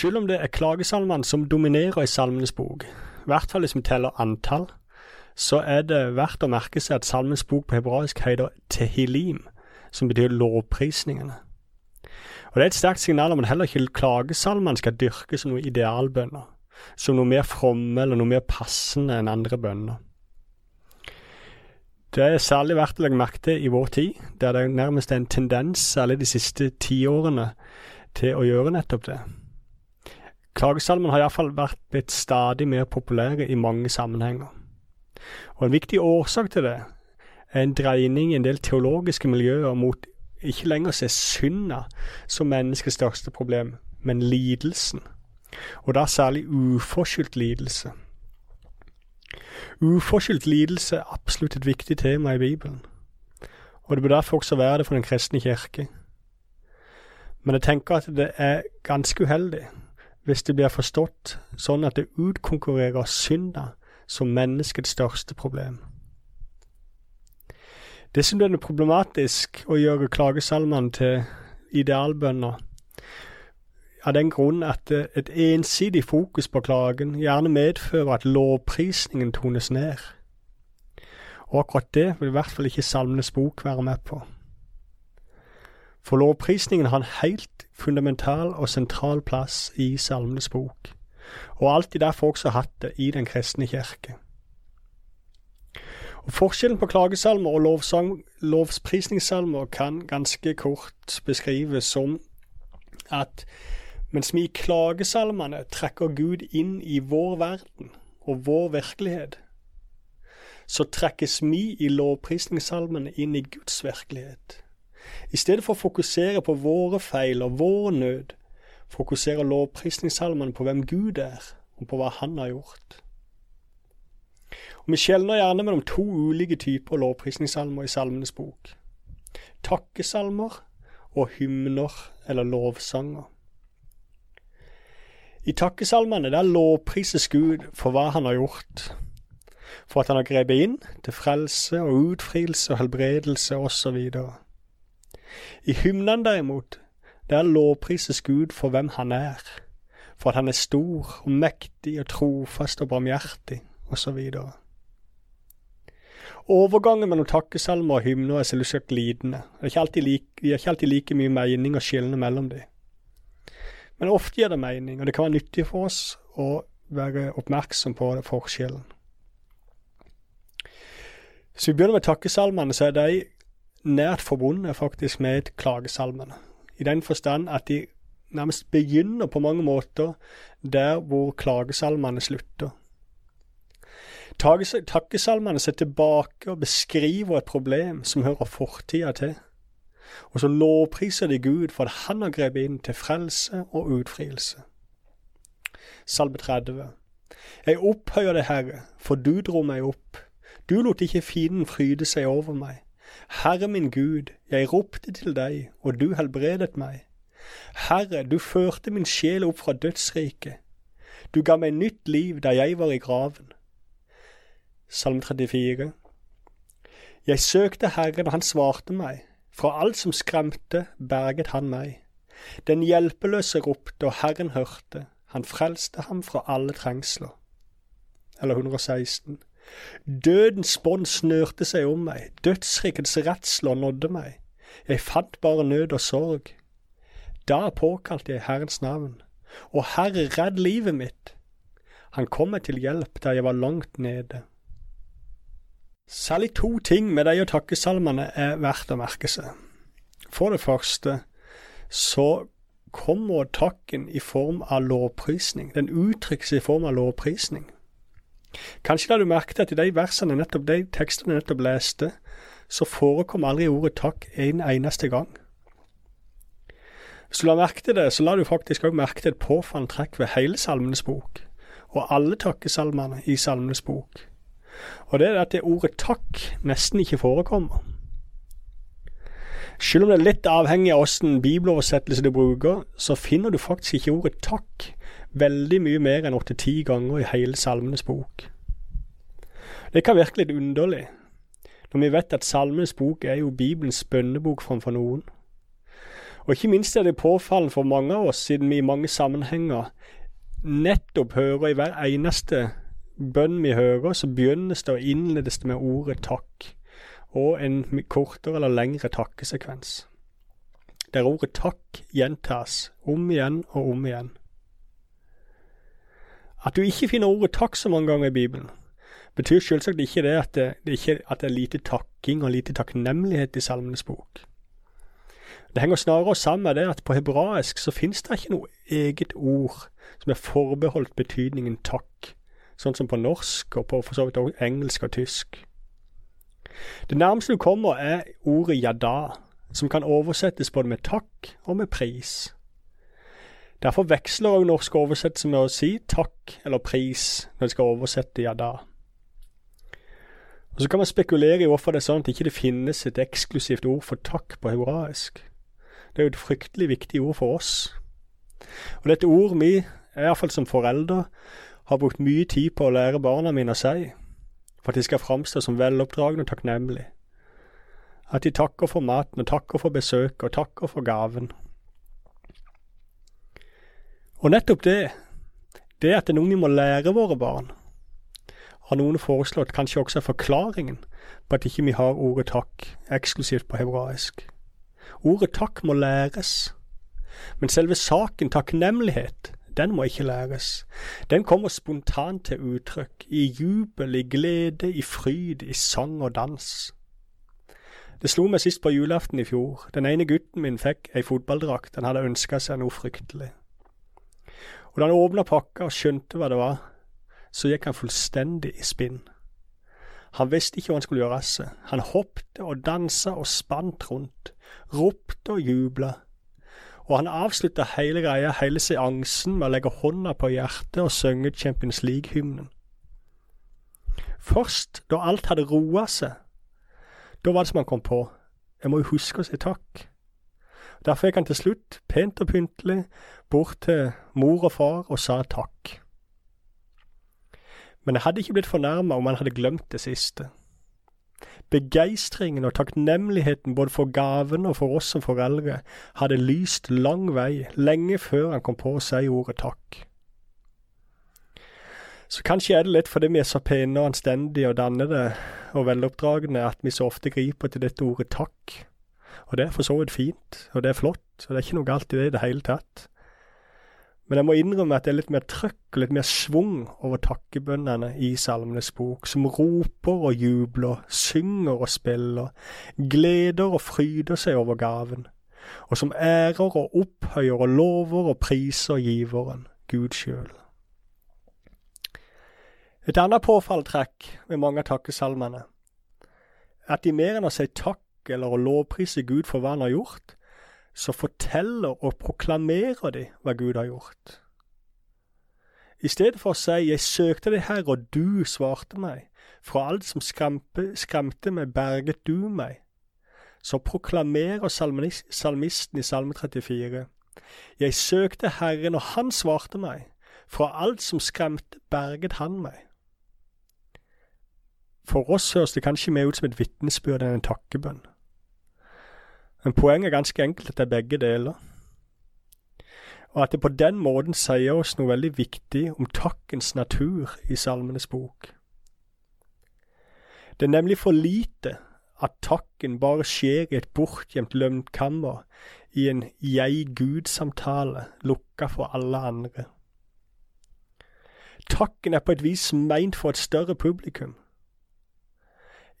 Selv om det er klagesalmene som dominerer i Salmenes bok, i hvert fall hvis vi teller antall, så er det verdt å merke seg at Salmens bok på hebraisk heter Tehilim, som betyr lovprisningene. Og Det er et sterkt signal om at heller ikke klagesalmene skal dyrkes som noen idealbønner, som noe mer fromme eller noe mer passende enn andre bønner. Det er særlig verdt å legge merke til i vår tid, der det nærmest er en tendens, særlig de siste tiårene, til å gjøre nettopp det. Klagesalmen har iallfall vært blitt stadig mer populære i mange sammenhenger. Og En viktig årsak til det er en dreining i en del teologiske miljøer mot ikke lenger å se synda som menneskets største problem, men lidelsen, og da særlig uforskyldt lidelse. Uforskyldt lidelse er absolutt et viktig tema i Bibelen, og det bør derfor også være det for Den kristne kirke. Men jeg tenker at det er ganske uheldig hvis det blir forstått sånn at det utkonkurrerer synda som menneskets største problem. Dessuten er det problematisk å gjøre klagesalmene til idealbønner av den grunn at et ensidig fokus på klagen gjerne medfører at lovprisningen tones ned. Og akkurat det vil i hvert fall ikke Salmenes bok være med på. For lovprisningen har en helt fundamental og sentral plass i Salmenes bok, og alltid derfor også hatt det i Den kristne kirke. Og Forskjellen på klagesalmer og lovsang, lovprisningssalmer kan ganske kort beskrives som at mens vi i klagesalmene trekker Gud inn i vår verden og vår virkelighet, så trekkes vi i lovprisningssalmene inn i Guds virkelighet. I stedet for å fokusere på våre feil og vår nød, fokuserer lovprisningssalmene på hvem Gud er, og på hva Han har gjort. Og Vi skjelner gjerne mellom to ulike typer lovprisningssalmer i Salmenes bok. Takkesalmer og hymner eller lovsanger. I takkesalmene der lovprises Gud for hva han har gjort, for at han har grepet inn til frelse og utfrielse og helbredelse osv. I hymnen derimot, der lovprises Gud for hvem han er, for at han er stor og mektig og trofast og barmhjertig osv. Overgangen mellom takkesalmer og hymner er selvsagt glidende. Det er ikke like, har ikke alltid like mye mening å skille mellom dem. Men ofte gir det mening, og det kan være nyttig for oss å være oppmerksom på forskjellen. Så vi begynner med takkesalmene, så er de nært forbundet faktisk med klagesalmene. I den forstand at de nærmest begynner på mange måter der hvor klagesalmene slutter. Takkesalmene ser tilbake og beskriver et problem som hører fortida til. Og så lovpriser de Gud for at han har grepet inn til frelse og utfrielse. Salme 30. Jeg opphøyer deg, Herre, for du dro meg opp. Du lot ikke fienden fryde seg over meg. Herre min Gud, jeg ropte til deg, og du helbredet meg. Herre, du førte min sjel opp fra dødsriket. Du ga meg nytt liv da jeg var i graven. Salme 34. Jeg søkte Herren, og han svarte meg. Fra alt som skremte, berget han meg. Den hjelpeløse ropte, og Herren hørte. Han frelste ham fra alle trengsler. Eller 116. Dødens bånd snørte seg om meg, dødsrikets redsler nådde meg. Jeg fant bare nød og sorg. Da påkalte jeg Herrens navn. Og Herre, redd livet mitt. Han kom meg til hjelp der jeg var langt nede. Særlig to ting med de takkesalmene er verdt å merke seg. For det første så kommer takken i form av lovprisning. Den uttrykkes i form av lovprisning. Kanskje la du merke til at i de versene, nettopp de tekstene nettopp leste, så forekom aldri ordet takk en eneste gang. Hvis du la merke til det, så la du faktisk òg merke til et påfallende trekk ved hele Salmenes bok, og alle takkesalmene i Salmenes bok. Og det er at det ordet takk nesten ikke forekommer. Selv om det er litt avhengig av hvilken bibeloversettelse du bruker, så finner du faktisk ikke ordet takk veldig mye mer enn åtte-ti ganger i hele Salmenes bok. Det kan virke litt underlig, når vi vet at Salmenes bok er jo Bibelens bønnebok framfor noen. Og ikke minst er det påfallende for mange av oss, siden vi i mange sammenhenger nettopp hører i hver eneste bønn vi hører, så begynnes det og innledes det med ordet takk, og en kortere eller lengre takkesekvens. Der ordet takk gjentas om igjen og om igjen. At du ikke finner ordet takk så mange ganger i Bibelen, betyr selvsagt ikke det at det, det, ikke, at det er lite takking og lite takknemlighet i Salmenes bok. Det henger snarere sammen med det at på hebraisk så finnes det ikke noe eget ord som er forbeholdt betydningen takk, sånn som på norsk og på for så vidt også engelsk og tysk. Det nærmeste du kommer, er ordet jada, som kan oversettes både med takk og med pris. Derfor veksler også norsk oversettelse med å si takk eller pris når de skal oversette yada. Og Så kan man spekulere i hvorfor det er sånn at ikke det finnes et eksklusivt ord for takk på hebraisk. Det er jo et fryktelig viktig ord for oss. Og dette ord vi, iallfall som foreldre, har brukt mye tid på å lære barna mine å si, for at de skal framstå som veloppdragne og takknemlige. At de takker for maten, og takker for besøket, og takker for gaven. Og nettopp det, det at det er noe vi må lære våre barn, har noen foreslått kanskje også er forklaringen på at ikke vi har ordet takk eksklusivt på hebraisk. Ordet takk må læres, men selve saken takknemlighet, den må ikke læres. Den kommer spontant til uttrykk, i jubel, i glede, i fryd, i sang og dans. Det slo meg sist på julaften i fjor. Den ene gutten min fikk ei fotballdrakt, han hadde ønska seg noe fryktelig. Og da han åpna pakka og skjønte hva det var, så gikk han fullstendig i spinn. Han visste ikke hva han skulle gjøre av seg. Han hoppte og dansa og spant rundt, ropte og jubla. Og han avslutta hele greia, hele seansen, med å legge hånda på hjertet og synge Champions League-hymnen. Først da alt hadde roa seg, da var det som han kom på, jeg må jo huske å si takk. Derfor gikk han til slutt, pent og pyntelig, bort til mor og far og sa takk. Men jeg hadde ikke blitt fornærma om han hadde glemt det siste. Begeistringen og takknemligheten både for gaven og for oss som foreldre hadde lyst lang vei, lenge før han kom på å si ordet takk. Så kanskje er det litt fordi vi er så pene og anstendige og dannede og veloppdragne at vi så ofte griper til dette ordet takk. Og det er for så vidt fint, og det er flott, og det er ikke noe galt i det i det hele tatt. Men jeg må innrømme at det er litt mer trøkk og litt mer svung over takkebønnene i Salmenes bok, som roper og jubler, synger og spiller, gleder og fryder seg over gaven, og som ærer og opphøyer og lover og priser giveren, Gud sjøl. Et annet påfalltrekk ved mange av takkesalmene er at de mer enn å si takk eller å lovprise Gud for hva han har gjort, så forteller og proklamerer de hva Gud har gjort. I stedet for å si 'Jeg søkte deg, Herre, og du svarte meg', fra alt som skremte, skremte meg, berget du meg, så proklamerer salmisten i Salme 34 'Jeg søkte Herren, og han svarte meg', fra alt som skremte, berget han meg. For oss høres det kanskje mer ut som et vitnesbyrd enn en takkebønn. Men poenget er ganske enkelt at det er begge deler. Og at det på den måten sier oss noe veldig viktig om takkens natur i Salmenes bok. Det er nemlig for lite at takken bare skjer i et bortgjemt lønnkammer, i en jeg-Gud-samtale lukka for alle andre. Takken er på et vis meint for et større publikum.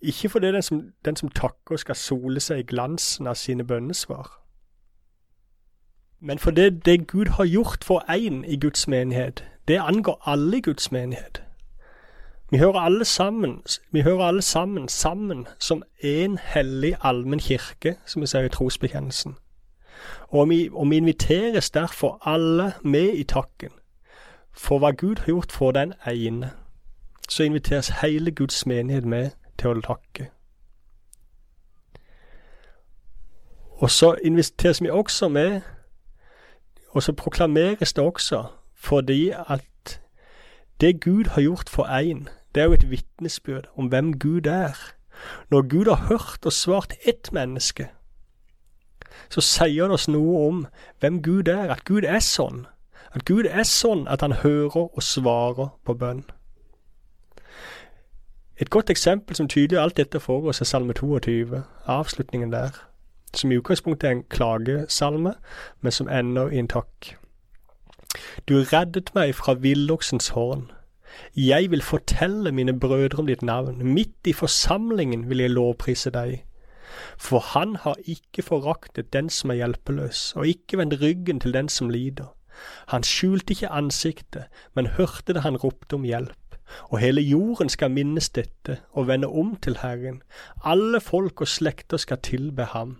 Ikke fordi den som, den som takker skal sole seg i glansen av sine bønnesvar, men fordi det Gud har gjort for én i Guds menighet, det angår alle i Guds menighet. Vi hører alle sammen, vi hører alle sammen sammen som én hellig allmenn kirke, som vi sier i trosbekjennelsen. Og vi, og vi inviteres derfor alle med i takken. For hva Gud har gjort for den ene, så inviteres hele Guds menighet med til å takke. Og så inviteres vi også med, og så proklameres det også, fordi at det Gud har gjort for én, det er jo et vitnesbyrd om hvem Gud er. Når Gud har hørt og svart ett menneske, så sier det oss noe om hvem Gud er, at Gud er sånn. At Gud er sånn at han hører og svarer på bønn. Et godt eksempel som tydeliggjør alt dette for oss, er Salme 22, avslutningen der, som i utgangspunktet er en klagesalme, men som ender i en takk. Du reddet meg fra villoksens horn. Jeg vil fortelle mine brødre om ditt navn. Midt i forsamlingen vil jeg lovprise deg. For han har ikke foraktet den som er hjelpeløs, og ikke vendt ryggen til den som lider. Han skjulte ikke ansiktet, men hørte det han ropte om hjelp. Og hele jorden skal minnes dette og vende om til Herren. Alle folk og slekter skal tilbe ham.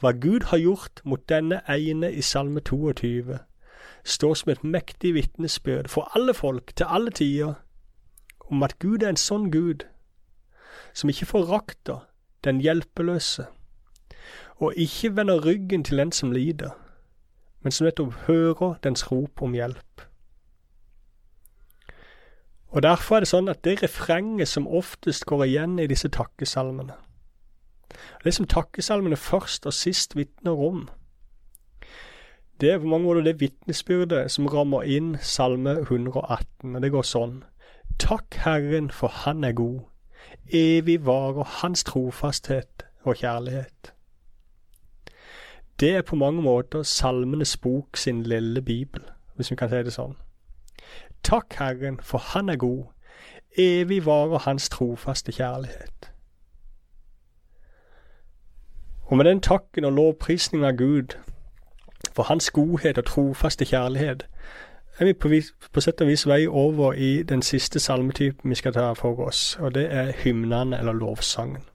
Hva Gud har gjort mot denne ene i Salme 22, står som et mektig vitnesbyrd for alle folk til alle tider om at Gud er en sånn Gud, som ikke forakter den hjelpeløse, og ikke vender ryggen til den som lider, men som nettopp hører dens rop om hjelp. Og Derfor er det sånn at det refrenget som oftest går igjen i disse takkesalmene, det som takkesalmene først og sist vitner om, det er på mange måter det vitnesbyrdet som rammer inn Salme 118, og det går sånn. Takk Herren, for Han er god. Evig varer Hans trofasthet og kjærlighet. Det er på mange måter Salmenes bok sin lille bibel, hvis vi kan si det sånn. Takk Herren, for Han er god. Evig varer Hans trofaste kjærlighet. Og med den takken og lovprisningen av Gud for Hans godhet og trofaste kjærlighet, er vi på, vis, på sett og vis vei over i den siste salmetypen vi skal ta for oss, og det er hymnene eller lovsangen,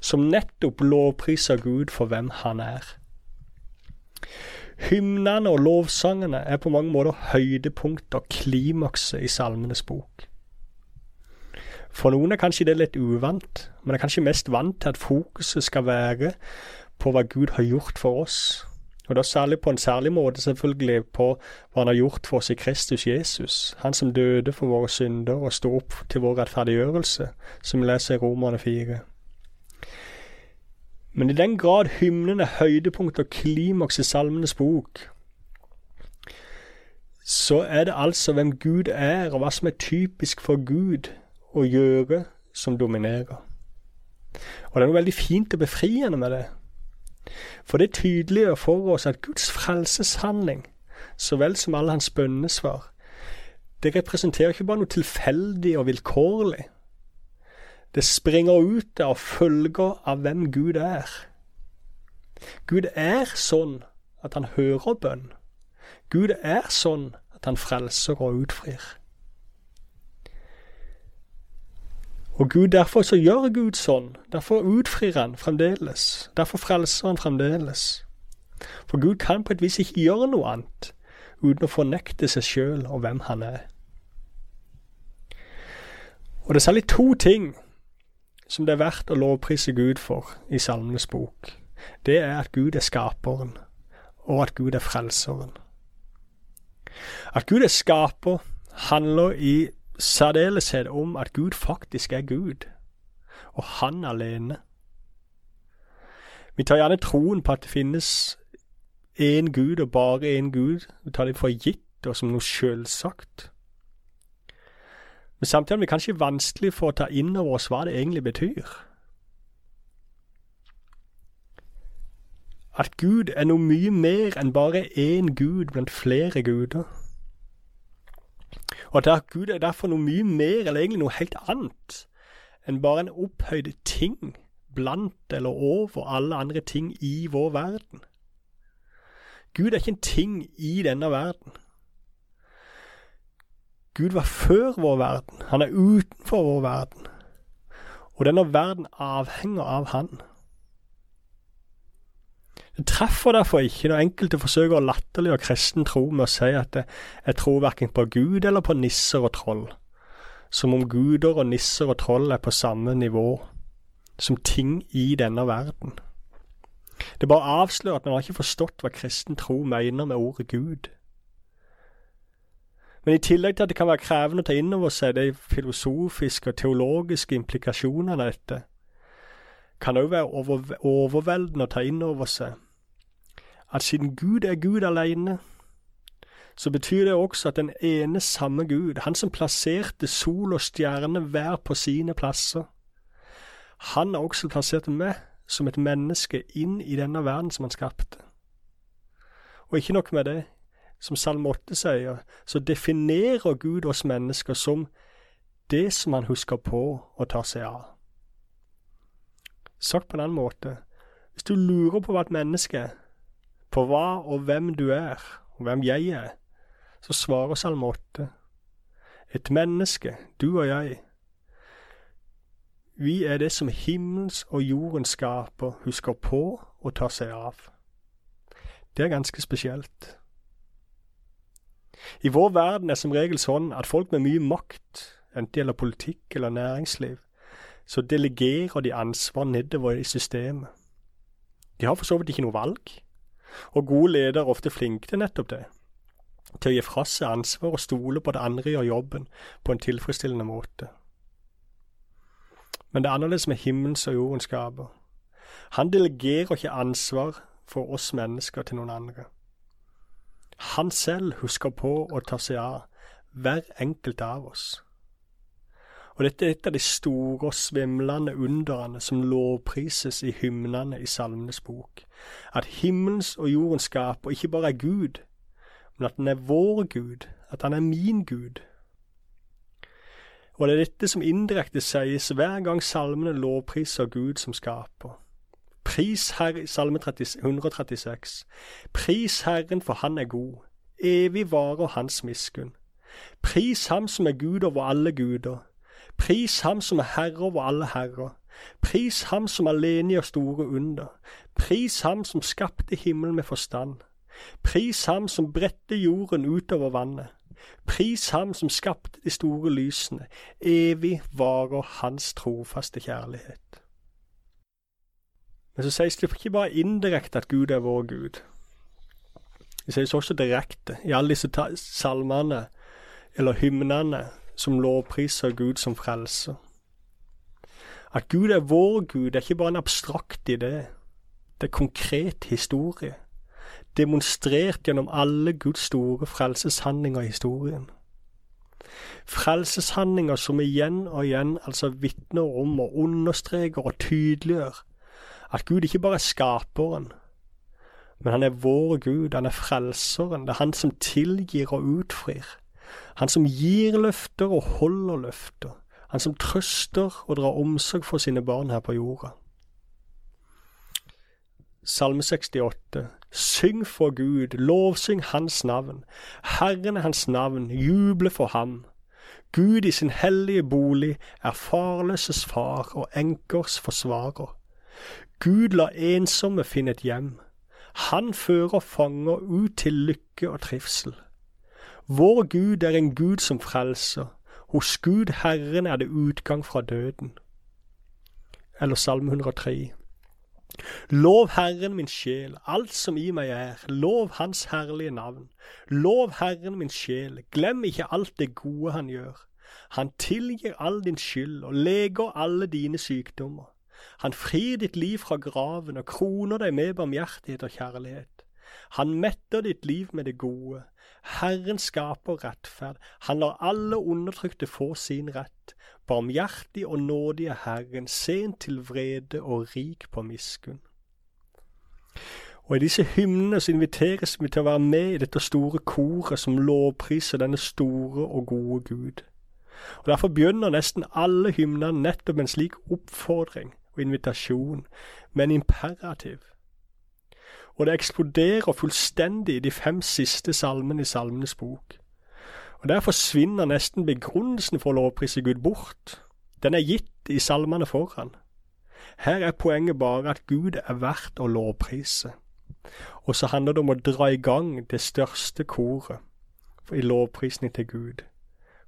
som nettopp lovpriser Gud for hvem Han er. Hymnene og lovsangene er på mange måter høydepunkt og klimakset i Salmenes bok. For noen er kanskje det litt uvant, men er kanskje mest vant til at fokuset skal være på hva Gud har gjort for oss. Og da særlig på en særlig måte selvfølgelig på hva han har gjort for oss i Kristus Jesus, han som døde for våre synder og sto opp til vår rettferdiggjørelse, som vi leser i Romerne 4. Men i den grad hymnen er høydepunkt og klimaks i Salmenes bok, så er det altså hvem Gud er, og hva som er typisk for Gud å gjøre, som dominerer. Og det er noe veldig fint og befriende med det. For det tydeliggjør for oss at Guds frelseshandling, så vel som alle hans bønnesvar, det representerer ikke bare noe tilfeldig og vilkårlig, det springer ut av følger av hvem Gud er. Gud er sånn at han hører bønn. Gud er sånn at han frelser og utfrir. Og Gud, derfor så gjør Gud sånn. Derfor utfrir han fremdeles. Derfor frelser han fremdeles. For Gud kan på et vis ikke gjøre noe annet uten å fornekte seg sjøl og hvem han er. Og det er særlig to ting som det er verdt å lovprise Gud for i Salmenes bok, det er at Gud er skaperen, og at Gud er frelseren. At Gud er skaper, handler i særdeleshet om at Gud faktisk er Gud, og Han alene. Vi tar gjerne troen på at det finnes én Gud og bare én Gud. Vi tar det for gitt og som noe sjølsagt. Men samtidig er det kanskje vanskelig for å ta inn over oss hva det egentlig betyr. At Gud er noe mye mer enn bare én Gud blant flere guder. Og at Gud er derfor noe mye mer, eller egentlig noe helt annet, enn bare en opphøyd ting blant eller over alle andre ting i vår verden. Gud er ikke en ting i denne verden. Gud var før vår verden. Han er utenfor vår verden. Og denne verden avhenger av Han. Det treffer derfor ikke når enkelte forsøker å latterliggjøre kristen tro med å si at jeg tror verken på Gud eller på nisser og troll, som om guder og nisser og troll er på samme nivå som ting i denne verden. Det bare avslører at man har ikke forstått hva kristen tro mener med ordet Gud. Men i tillegg til at det kan være krevende å ta inn over seg de filosofiske og teologiske implikasjonene av dette, kan det òg være over, overveldende å ta inn over seg at siden Gud er Gud alene, så betyr det også at den ene samme Gud, han som plasserte sol og stjerne hver på sine plasser, han har også plassert meg som et menneske inn i denne verden som han skapte. Og ikke nok med det, som Salme 8 sier, så definerer Gud oss mennesker som det som han husker på å ta seg av. Sagt på den måten, hvis du lurer på hva et menneske er, på hva og hvem du er, og hvem jeg er, så svarer Salme 8. Et menneske, du og jeg, vi er det som himmels og jorden skaper, husker på og tar seg av. Det er ganske spesielt. I vår verden er som regel sånn at folk med mye makt, enten det gjelder politikk eller næringsliv, så delegerer de ansvar nedover i systemet. De har for så vidt ikke noe valg, og gode ledere er ofte flinke til nettopp det til å gi fra seg ansvar og stole på at andre gjør jobben på en tilfredsstillende måte. Men det er annerledes med himmels og jordens skaper. Han delegerer ikke ansvar for oss mennesker til noen andre. Han selv husker på å ta seg av hver enkelt av oss. Og dette er et av de store og svimlende underne som lovprises i hymnene i Salmenes bok. At himmelens og jordens skaper ikke bare er Gud, men at han er vår Gud, at han er min Gud. Og det er dette som indirekte sies hver gang salmene lovpriser Gud som skaper. Pris Herre, Salme 136. Pris Herren, for Han er god. Evig varer Hans miskunn. Pris Ham som er Gud over alle guder. Pris Ham som er Herre over alle herrer. Pris Ham som alene gjør store under. Pris Ham som skapte himmelen med forstand. Pris ham som bredte jorden utover vannet. Pris ham som skapte de store lysene. Evig varer hans trofaste kjærlighet. Men så sies det ikke bare indirekte at Gud er vår Gud. Det sies også direkte i alle disse salmene eller hymnene som lovpriser Gud som frelser. At Gud er vår Gud, det er ikke bare en abstrakt idé. Det er konkret historie demonstrert gjennom alle Guds store frelseshandlinger i historien. Frelseshandlinger som igjen og igjen altså vitner om og understreker og tydeliggjør at Gud ikke bare er skaperen, men han er vår Gud, han er frelseren, det er han som tilgir og utfrir. Han som gir løfter og holder løfter. Han som trøster og drar omsorg for sine barn her på jorda. Salme 68. Syng for Gud, lovsyng Hans navn. Herren er Hans navn, juble for ham. Gud i sin hellige bolig er farløses far og enkers forsvarer. Gud lar ensomme finne et hjem. Han fører fanger ut til lykke og trivsel. Vår Gud er en Gud som frelser. Hos Gud Herren er det utgang fra døden. Eller Salme 103. Lov Herren min sjel, alt som i meg er, lov Hans herlige navn. Lov Herren min sjel, glem ikke alt det gode Han gjør. Han tilgir all din skyld og leger alle dine sykdommer. Han frir ditt liv fra graven og kroner deg med barmhjertighet og kjærlighet. Han metter ditt liv med det gode. Herren skaper rettferd. Han lar alle undertrykte få sin rett. Barmhjertig og nådig er Herren, sent til vrede og rik på miskunn. Og I disse hymnene så inviteres vi til å være med i dette store koret som lovpriser denne store og gode Gud. Og Derfor begynner nesten alle hymnene nettopp med en slik oppfordring og invitasjon, med en imperativ og det eksploderer fullstendig i de fem siste salmene i Salmenes bok. Og Der forsvinner nesten begrunnelsen for å lovprise Gud bort. Den er gitt i salmene foran. Her er poenget bare at Gud er verdt å lovprise. Og så handler det om å dra i gang det største koret i lovprisning til Gud.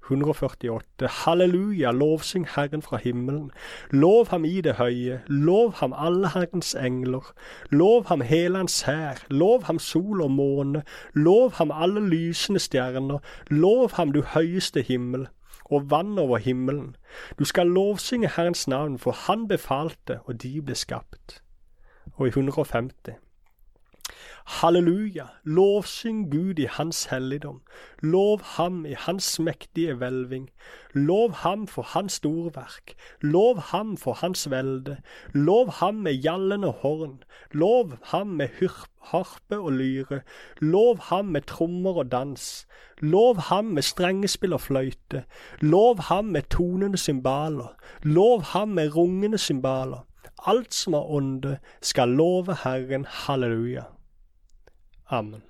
148. Halleluja, lovsyng Herren fra himmelen. Lov ham i det høye, lov ham alle Herrens engler. Lov ham hele hans hær, lov ham sol og måne, lov ham alle lysende stjerner. Lov ham du høyeste himmel og vann over himmelen. Du skal lovsynge Herrens navn, for Han befalte, og de ble skapt. Og i 150. Halleluja, lovsyng Gud i hans helligdom, lov ham i hans mektige hvelving, lov ham for hans storverk, lov ham for hans velde, lov ham med gjallende horn, lov ham med harpe og lyre, lov ham med trommer og dans, lov ham med strengespill og fløyte, lov ham med tonende cymbaler, lov ham med rungende cymbaler, alt som har ånde, skal love Herren, halleluja. Amen.